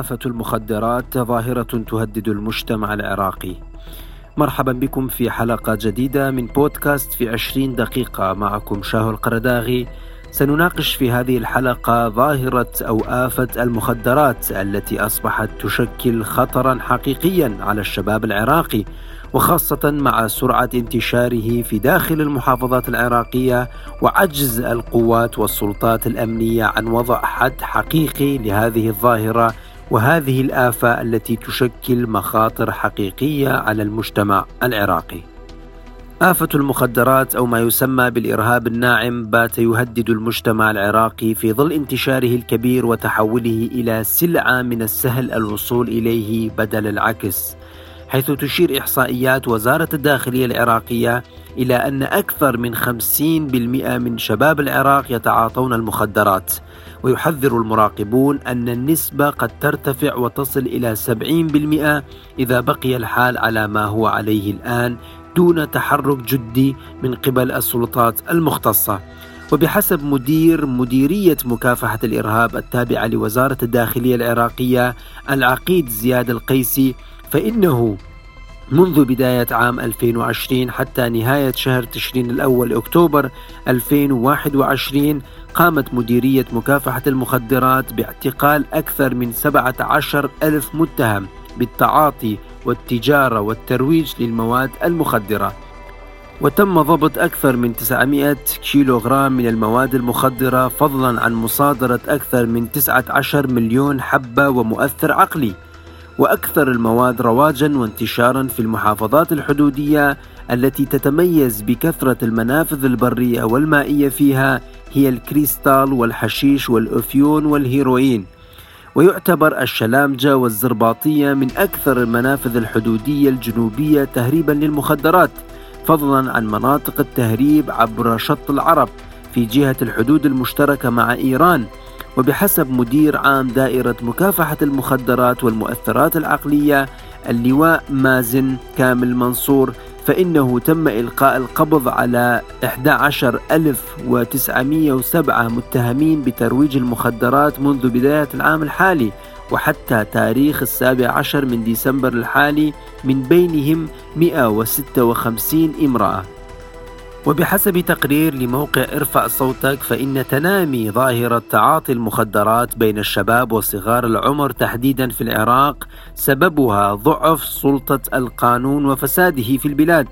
آفة المخدرات ظاهرة تهدد المجتمع العراقي. مرحبا بكم في حلقة جديدة من بودكاست في عشرين دقيقة معكم شاهو القرداغي سنناقش في هذه الحلقة ظاهرة أو آفة المخدرات التي أصبحت تشكل خطرا حقيقيا على الشباب العراقي وخاصة مع سرعة انتشاره في داخل المحافظات العراقية وعجز القوات والسلطات الأمنية عن وضع حد حقيقي لهذه الظاهرة وهذه الآفة التي تشكل مخاطر حقيقية على المجتمع العراقي. آفة المخدرات أو ما يسمى بالإرهاب الناعم بات يهدد المجتمع العراقي في ظل انتشاره الكبير وتحوله إلى سلعة من السهل الوصول إليه بدل العكس. حيث تشير إحصائيات وزارة الداخلية العراقية إلى أن أكثر من 50% من شباب العراق يتعاطون المخدرات. ويحذر المراقبون أن النسبة قد ترتفع وتصل إلى 70% إذا بقي الحال على ما هو عليه الآن دون تحرك جدي من قبل السلطات المختصة. وبحسب مدير مديرية مكافحة الإرهاب التابعة لوزارة الداخلية العراقية العقيد زياد القيسي فإنه منذ بداية عام 2020 حتى نهاية شهر تشرين الأول أكتوبر 2021 قامت مديرية مكافحة المخدرات باعتقال أكثر من 17 ألف متهم بالتعاطي والتجارة والترويج للمواد المخدرة. وتم ضبط أكثر من 900 كيلوغرام من المواد المخدرة فضلا عن مصادرة أكثر من 19 مليون حبة ومؤثر عقلي. وأكثر المواد رواجا وانتشارا في المحافظات الحدودية التي تتميز بكثرة المنافذ البرية والمائية فيها هي الكريستال والحشيش والافيون والهيروين. ويعتبر الشلامجة والزرباطية من أكثر المنافذ الحدودية الجنوبية تهريبا للمخدرات فضلا عن مناطق التهريب عبر شط العرب في جهة الحدود المشتركة مع إيران. وبحسب مدير عام دائرة مكافحة المخدرات والمؤثرات العقلية اللواء مازن كامل منصور فإنه تم إلقاء القبض على 11907 متهمين بترويج المخدرات منذ بداية العام الحالي وحتى تاريخ السابع عشر من ديسمبر الحالي من بينهم 156 امرأة. وبحسب تقرير لموقع ارفع صوتك فإن تنامي ظاهرة تعاطي المخدرات بين الشباب وصغار العمر تحديدا في العراق. سببها ضعف سلطة القانون وفساده في البلاد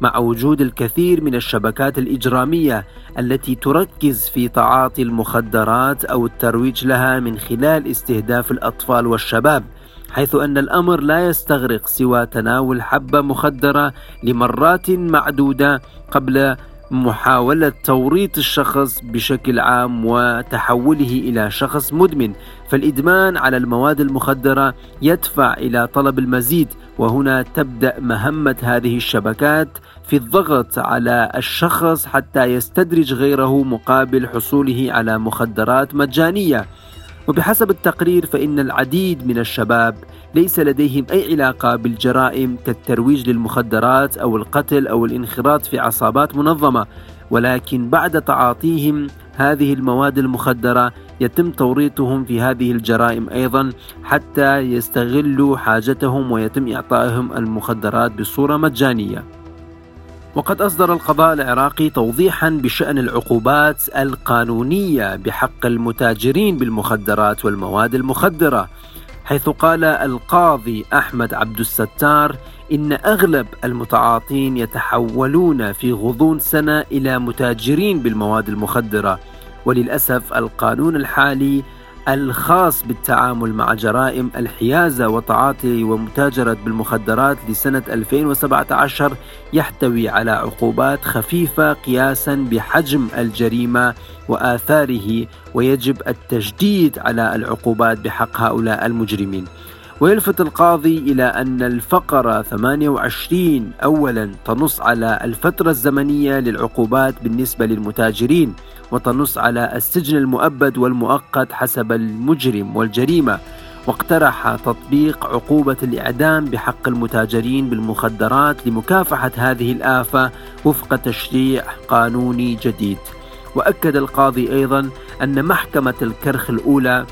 مع وجود الكثير من الشبكات الإجرامية التي تركز في تعاطي المخدرات أو الترويج لها من خلال استهداف الأطفال والشباب. حيث أن الأمر لا يستغرق سوى تناول حبة مخدرة لمرات معدودة قبل محاولة توريط الشخص بشكل عام وتحوله إلى شخص مدمن. فالإدمان على المواد المخدرة يدفع إلى طلب المزيد وهنا تبدأ مهمة هذه الشبكات في الضغط على الشخص حتى يستدرج غيره مقابل حصوله على مخدرات مجانية. وبحسب التقرير فإن العديد من الشباب ليس لديهم أي علاقة بالجرائم كالترويج للمخدرات أو القتل أو الانخراط في عصابات منظمة ولكن بعد تعاطيهم هذه المواد المخدرة يتم توريطهم في هذه الجرائم أيضا حتى يستغلوا حاجتهم ويتم إعطائهم المخدرات بصورة مجانية. وقد أصدر القضاء العراقي توضيحا بشأن العقوبات القانونية بحق المتاجرين بالمخدرات والمواد المخدرة حيث قال القاضي أحمد عبد الستار إن أغلب المتعاطين يتحولون في غضون سنة إلى متاجرين بالمواد المخدرة. وللأسف القانون الحالي الخاص بالتعامل مع جرائم الحيازة وتعاطي ومتاجرة بالمخدرات لسنة 2017 يحتوي على عقوبات خفيفة قياسا بحجم الجريمة وآثاره ويجب التجديد على العقوبات بحق هؤلاء المجرمين. ويلفت القاضي إلى أن الفقرة 28 أولا تنص على الفترة الزمنية للعقوبات بالنسبة للمتاجرين. وتنص على السجن المؤبد والمؤقت حسب المجرم والجريمة واقترح تطبيق عقوبة الإعدام بحق المتاجرين بالمخدرات لمكافحة هذه الآفة وفق تشريع قانوني جديد. وأكد القاضي أيضا أن محكمة الكرخ الأولى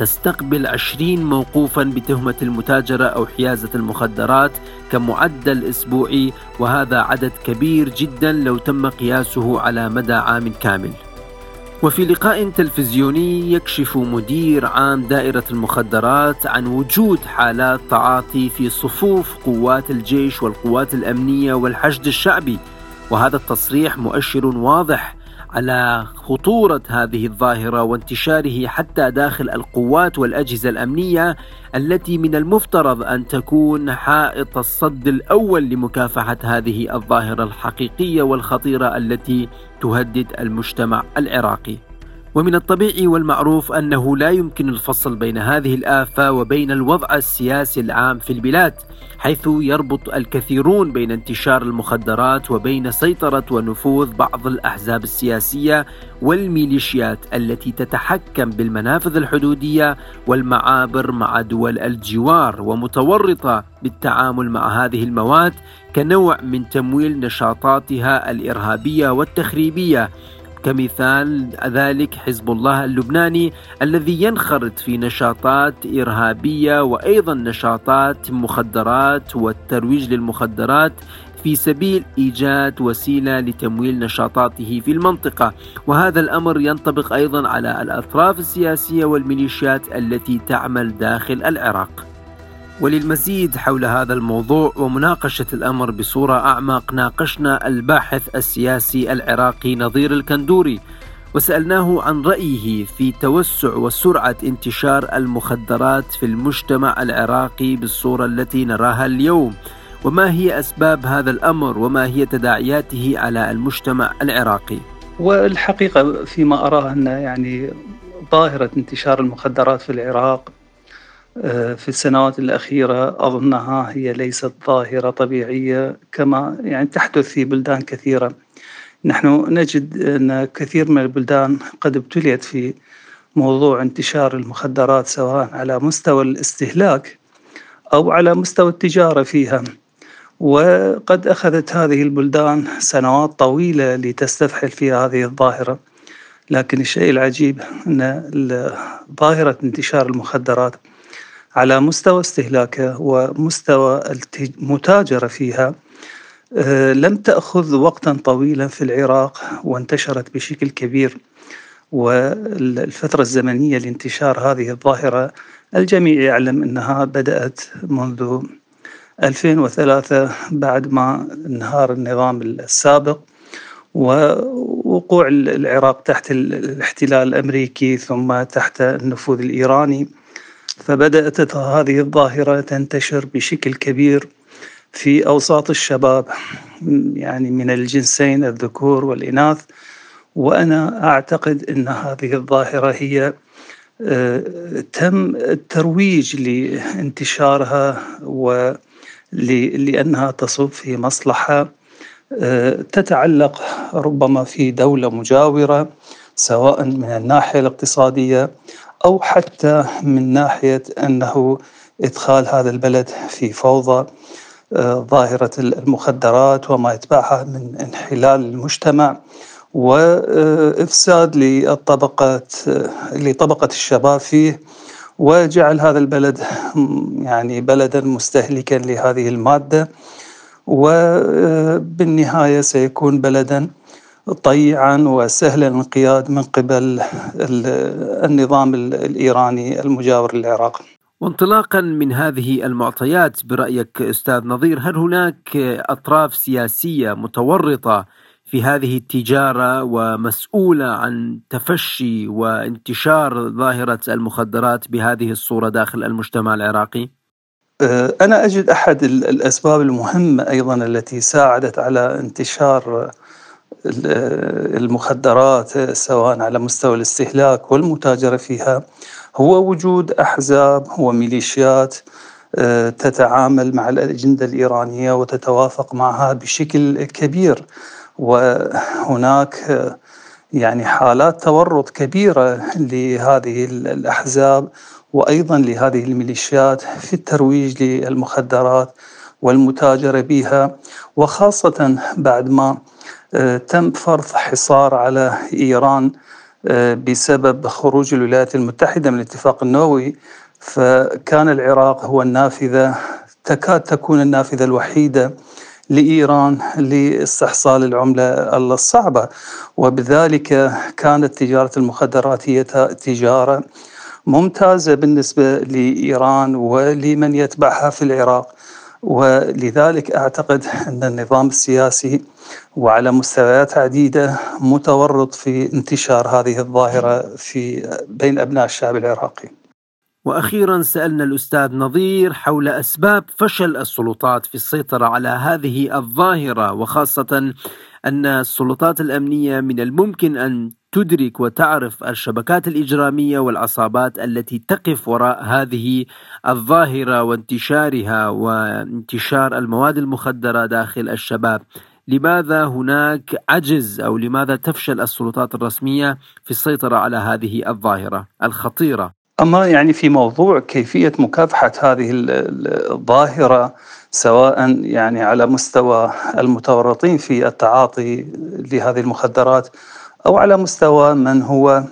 تستقبل عشرين موقوفا بتهمة المتاجرة أو حيازة المخدرات كمعدل أسبوعي وهذا عدد كبير جدا لو تم قياسه على مدى عام كامل. وفي لقاء تلفزيوني يكشف مدير عام دائرة المخدرات عن وجود حالات تعاطي في صفوف قوات الجيش والقوات الأمنية والحشد الشعبي وهذا التصريح مؤشر واضح على خطورة هذه الظاهرة وانتشاره حتى داخل القوات والأجهزة الأمنية التي من المفترض أن تكون حائط الصد الأول لمكافحة هذه الظاهرة الحقيقية والخطيرة التي تهدد المجتمع العراقي. ومن الطبيعي والمعروف أنه لا يمكن الفصل بين هذه الآفة وبين الوضع السياسي العام في البلاد حيث يربط الكثيرون بين انتشار المخدرات وبين سيطرة ونفوذ بعض الأحزاب السياسية والميليشيات التي تتحكم بالمنافذ الحدودية والمعابر مع دول الجوار ومتورطة بالتعامل مع هذه المواد كنوع من تمويل نشاطاتها الإرهابية والتخريبية. كمثال ذلك حزب الله اللبناني الذي ينخرط في نشاطات إرهابية وأيضا نشاطات مخدرات والترويج للمخدرات في سبيل إيجاد وسيلة لتمويل نشاطاته في المنطقة. وهذا الأمر ينطبق أيضا على الأطراف السياسية والميليشيات التي تعمل داخل العراق. وللمزيد حول هذا الموضوع ومناقشة الأمر بصورة أعمق ناقشنا الباحث السياسي العراقي نظير الكندوري وسألناه عن رأيه في توسع وسرعة انتشار المخدرات في المجتمع العراقي بالصورة التي نراها اليوم وما هي أسباب هذا الأمر وما هي تداعياته على المجتمع العراقي. والحقيقة فيما أراه أن يعني ظاهرة انتشار المخدرات في العراق في السنوات الأخيرة أظنها هي ليست ظاهرة طبيعية كما يعني تحدث في بلدان كثيرة. نحن نجد أن كثير من البلدان قد ابتليت في موضوع انتشار المخدرات سواء على مستوى الاستهلاك أو على مستوى التجارة فيها. وقد أخذت هذه البلدان سنوات طويلة لتستفحل في هذه الظاهرة. لكن الشيء العجيب أن ظاهرة انتشار المخدرات على مستوى استهلاكها ومستوى المتاجرة فيها آه، لم تأخذ وقتا طويلا في العراق وانتشرت بشكل كبير. والفترة الزمنية لانتشار هذه الظاهرة الجميع يعلم أنها بدأت منذ 2003 بعد ما انهار النظام السابق. ووقوع العراق تحت الاحتلال الأمريكي ثم تحت النفوذ الإيراني. فبدأت هذه الظاهرة تنتشر بشكل كبير في أوساط الشباب يعني من الجنسين الذكور والإناث وأنا أعتقد أن هذه الظاهرة هي آه، تم الترويج لانتشارها ولأنها تصب في مصلحة آه، تتعلق ربما في دولة مجاورة سواء من الناحية الاقتصادية أو حتى من ناحية أنه إدخال هذا البلد في فوضى آه، ظاهرة المخدرات وما يتبعها من انحلال المجتمع وإفساد للطبقة لطبقة الشباب فيه وجعل هذا البلد يعني بلدا مستهلكا لهذه المادة وبالنهاية سيكون بلدا طيعا وسهل الانقياد من قبل النظام الإيراني المجاور للعراق. وانطلاقا من هذه المعطيات برأيك أستاذ نظير هل هناك أطراف سياسية متورطة في هذه التجارة ومسؤولة عن تفشي وانتشار ظاهرة المخدرات بهذه الصورة داخل المجتمع العراقي؟ أه، أنا أجد أحد الأسباب المهمة أيضا التي ساعدت على انتشار المخدرات سواء على مستوى الاستهلاك والمتاجرة فيها هو وجود أحزاب وميليشيات آه، تتعامل مع الأجندة الإيرانية وتتوافق معها بشكل كبير. وهناك آه، يعني حالات تورط كبيرة لهذه الأحزاب وأيضا لهذه الميليشيات في الترويج للمخدرات والمتاجرة بها وخاصة بعد ما تم فرض حصار على إيران بسبب خروج الولايات المتحدة من الاتفاق النووي. فكان العراق هو النافذة تكاد تكون النافذة الوحيدة لإيران لاستحصال العملة الصعبة. وبذلك كانت تجارة المخدرات هي تجارة ممتازة بالنسبة لإيران ولمن يتبعها في العراق. ولذلك أعتقد أن النظام السياسي وعلى مستويات عديدة متورط في انتشار هذه الظاهرة في بين أبناء الشعب العراقي. وأخيرا سألنا الأستاذ نظير حول أسباب فشل السلطات في السيطرة على هذه الظاهرة وخاصة أن السلطات الأمنية من الممكن أن تدرك وتعرف الشبكات الإجرامية والعصابات التي تقف وراء هذه الظاهرة وانتشارها وانتشار المواد المخدرة داخل الشباب. لماذا هناك عجز أو لماذا تفشل السلطات الرسمية في السيطرة على هذه الظاهرة الخطيرة؟ أما يعني في موضوع كيفية مكافحة هذه الظاهرة سواء يعني على مستوى المتورطين في التعاطي لهذه المخدرات أو على مستوى من هو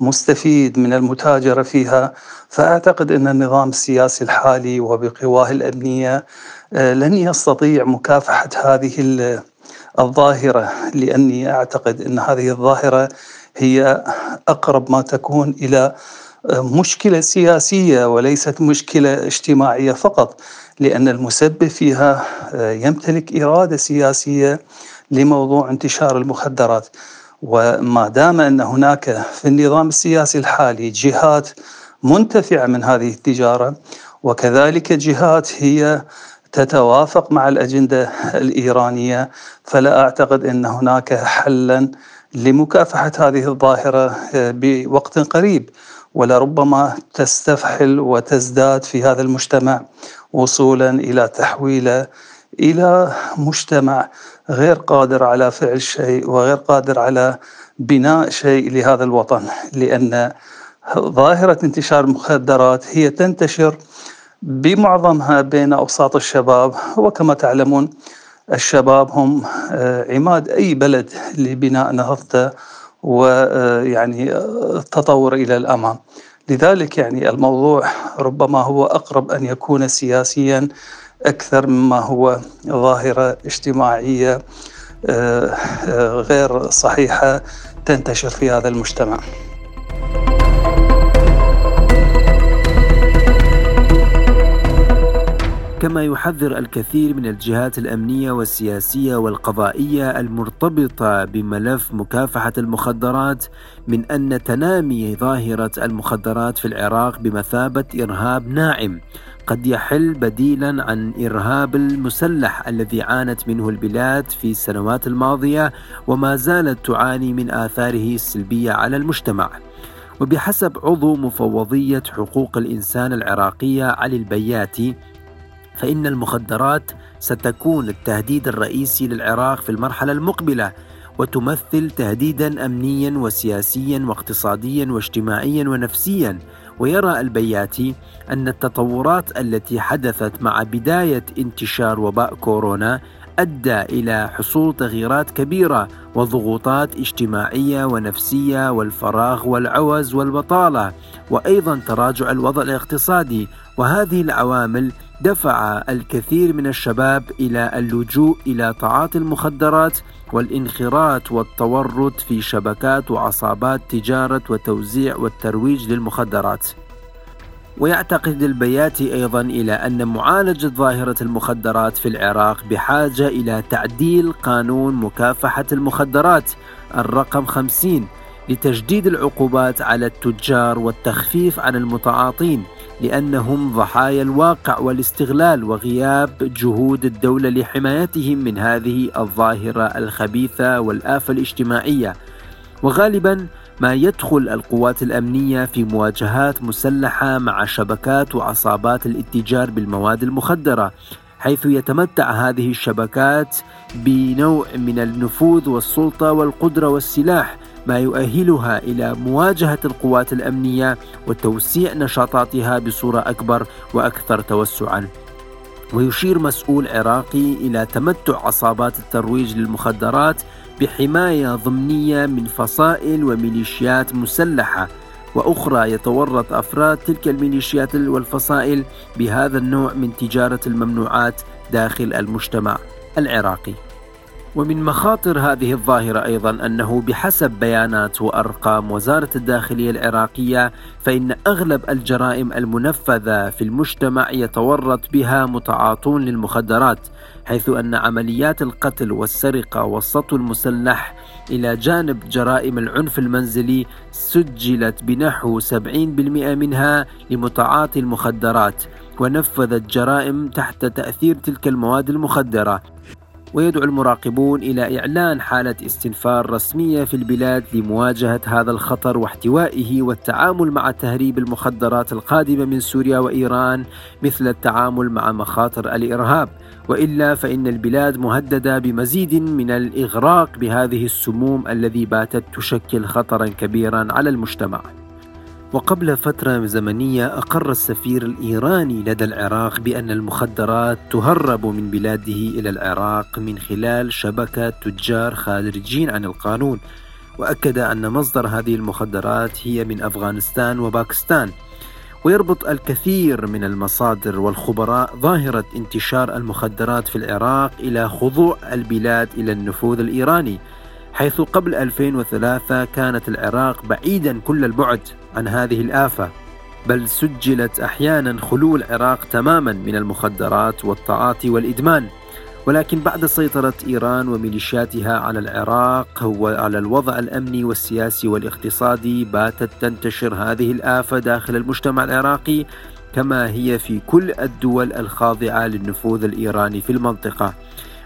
مستفيد من المتاجرة فيها فأعتقد أن النظام السياسي الحالي وبقواه الأمنية آه، لن يستطيع مكافحة هذه الظاهرة لأني أعتقد أن هذه الظاهرة هي أقرب ما تكون إلى مشكلة سياسية وليست مشكلة اجتماعية فقط لأن المسبب فيها آه، يمتلك إرادة سياسية لموضوع انتشار المخدرات. وما دام أن هناك في النظام السياسي الحالي جهات منتفعة من هذه التجارة وكذلك جهات هي تتوافق مع الأجندة الإيرانية فلا أعتقد أن هناك حلا لمكافحة هذه الظاهرة آه، بوقت قريب. ولربما تستفحل وتزداد في هذا المجتمع وصولا إلى تحويله إلى مجتمع غير قادر على فعل شيء وغير قادر على بناء شيء لهذا الوطن لأن ظاهرة انتشار المخدرات هي تنتشر بمعظمها بين أوساط الشباب وكما تعلمون الشباب هم آه، عماد أي بلد لبناء نهضته ويعني التطور إلى الأمام لذلك يعني الموضوع ربما هو أقرب أن يكون سياسيا أكثر مما هو ظاهرة اجتماعية آه، آه، غير صحيحة تنتشر في هذا المجتمع. كما يحذر الكثير من الجهات الأمنية والسياسية والقضائية المرتبطة بملف مكافحة المخدرات من أن تنامي ظاهرة المخدرات في العراق بمثابة إرهاب ناعم قد يحل بديلا عن إرهاب المسلح الذي عانت منه البلاد في السنوات الماضية وما زالت تعاني من آثاره السلبية على المجتمع. وبحسب عضو مفوضية حقوق الإنسان العراقية علي البياتي فإن المخدرات ستكون التهديد الرئيسي للعراق في المرحلة المقبلة وتمثل تهديدا امنيا وسياسيا واقتصاديا واجتماعيا ونفسيا. ويرى البياتي أن التطورات التي حدثت مع بداية انتشار وباء كورونا أدى إلى حصول تغييرات كبيرة وضغوطات اجتماعية ونفسية والفراغ والعوز والبطالة وأيضا تراجع الوضع الاقتصادي وهذه العوامل دفع الكثير من الشباب إلى اللجوء إلى تعاطي المخدرات والانخراط والتورط في شبكات وعصابات تجارة وتوزيع والترويج للمخدرات. ويعتقد البياتي أيضا إلى أن معالجة ظاهرة المخدرات في العراق بحاجة إلى تعديل قانون مكافحة المخدرات الرقم 50 لتجديد العقوبات على التجار والتخفيف عن المتعاطين لأنهم ضحايا الواقع والاستغلال وغياب جهود الدولة لحمايتهم من هذه الظاهرة الخبيثة والآفة الاجتماعية. وغالبا ما يدخل القوات الأمنية في مواجهات مسلحة مع شبكات وعصابات الاتجار بالمواد المخدرة حيث يتمتع هذه الشبكات بنوع من النفوذ والسلطة والقدرة والسلاح ما يؤهلها إلى مواجهة القوات الأمنية وتوسيع نشاطاتها بصورة أكبر وأكثر توسعا. ويشير مسؤول عراقي إلى تمتع عصابات الترويج للمخدرات بحماية ضمنية من فصائل وميليشيات مسلحة. وأخرى يتورط أفراد تلك الميليشيات والفصائل بهذا النوع من تجارة الممنوعات داخل المجتمع العراقي. ومن مخاطر هذه الظاهرة أيضا أنه بحسب بيانات وأرقام وزارة الداخلية العراقية فإن أغلب الجرائم المنفذة في المجتمع يتورط بها متعاطون للمخدرات حيث أن عمليات القتل والسرقة والسطو المسلح إلى جانب جرائم العنف المنزلي سجلت بنحو 70% منها لمتعاطي المخدرات ونفذت جرائم تحت تأثير تلك المواد المخدرة. ويدعو المراقبون إلى إعلان حالة استنفار رسمية في البلاد لمواجهة هذا الخطر واحتوائه والتعامل مع تهريب المخدرات القادمة من سوريا وإيران مثل التعامل مع مخاطر الإرهاب وإلا فإن البلاد مهددة بمزيد من الإغراق بهذه السموم الذي باتت تشكل خطرا كبيرا على المجتمع. وقبل فترة زمنية أقر السفير الإيراني لدى العراق بأن المخدرات تهرب من بلاده إلى العراق من خلال شبكة تجار خارجين عن القانون وأكد أن مصدر هذه المخدرات هي من أفغانستان وباكستان. ويربط الكثير من المصادر والخبراء ظاهرة انتشار المخدرات في العراق إلى خضوع البلاد إلى النفوذ الإيراني حيث قبل 2003 كانت العراق بعيدا كل البعد. عن هذه الآفة بل سجلت أحيانا خلو العراق تماما من المخدرات والتعاطي والإدمان. ولكن بعد سيطرة إيران وميليشياتها على العراق وعلى الوضع الأمني والسياسي والاقتصادي باتت تنتشر هذه الآفة داخل المجتمع العراقي كما هي في كل الدول الخاضعة للنفوذ الإيراني في المنطقة.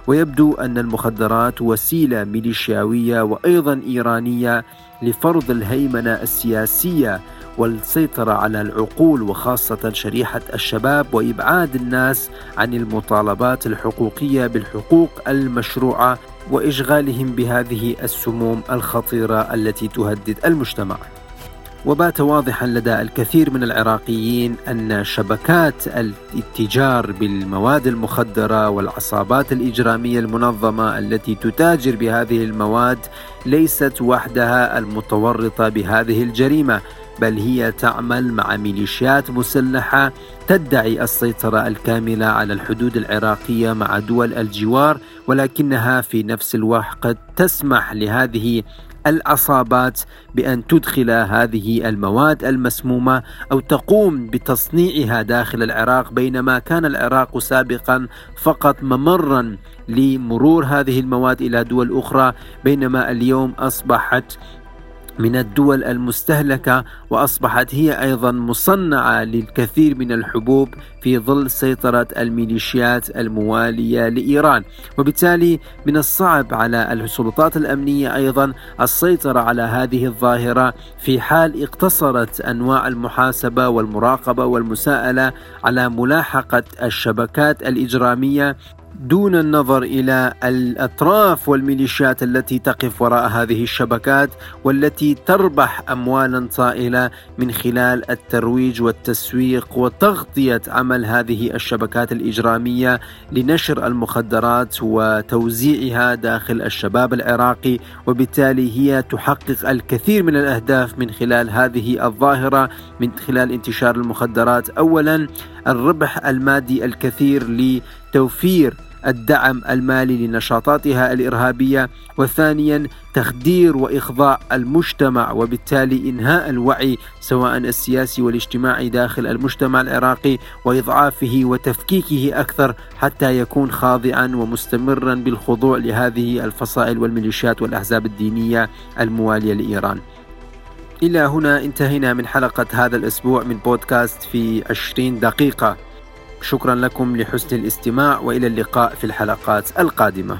ويبدو أن المخدرات وسيلة ميليشياوية وأيضا إيرانية لفرض الهيمنة السياسية والسيطرة على العقول وخاصة شريحة الشباب وإبعاد الناس عن المطالبات الحقوقية بالحقوق المشروعة وإشغالهم بهذه السموم الخطيرة التي تهدد المجتمع. وبات واضحا لدى الكثير من العراقيين أن شبكات الاتجار بالمواد المخدرة والعصابات الإجرامية المنظمة التي تتاجر بهذه المواد ليست وحدها المتورطة بهذه الجريمة بل هي تعمل مع ميليشيات مسلحة تدعي السيطرة الكاملة على الحدود العراقية مع دول الجوار ولكنها في نفس الوقت تسمح لهذه العصابات بأن تدخل هذه المواد المسمومة أو تقوم بتصنيعها داخل العراق بينما كان العراق سابقا فقط ممرا لمرور هذه المواد إلى دول أخرى بينما اليوم أصبحت من الدول المستهلكة وأصبحت هي أيضا مصنعة للكثير من الحبوب في ظل سيطرة الميليشيات الموالية لإيران. وبالتالي من الصعب على السلطات الأمنية أيضا السيطرة على هذه الظاهرة في حال اقتصرت أنواع المحاسبة والمراقبة والمساءلة على ملاحقة الشبكات الإجرامية دون النظر إلى الأطراف والميليشيات التي تقف وراء هذه الشبكات والتي تربح اموالا طائله من خلال الترويج والتسويق وتغطية عمل هذه الشبكات الإجرامية لنشر المخدرات وتوزيعها داخل الشباب العراقي وبالتالي هي تحقق الكثير من الأهداف من خلال هذه الظاهرة من خلال انتشار المخدرات. اولا الربح المادي الكثير لتوفير الدعم المالي لنشاطاتها الإرهابية وثانيا تخدير وإخضاع المجتمع وبالتالي إنهاء الوعي سواء السياسي والاجتماعي داخل المجتمع العراقي وإضعافه وتفكيكه أكثر حتى يكون خاضعا ومستمرا بالخضوع لهذه الفصائل والميليشيات والأحزاب الدينية الموالية لإيران. إلى هنا انتهينا من حلقة هذا الأسبوع من بودكاست في 20 دقيقة شكرا لكم لحسن الاستماع وإلى اللقاء في الحلقات القادمة.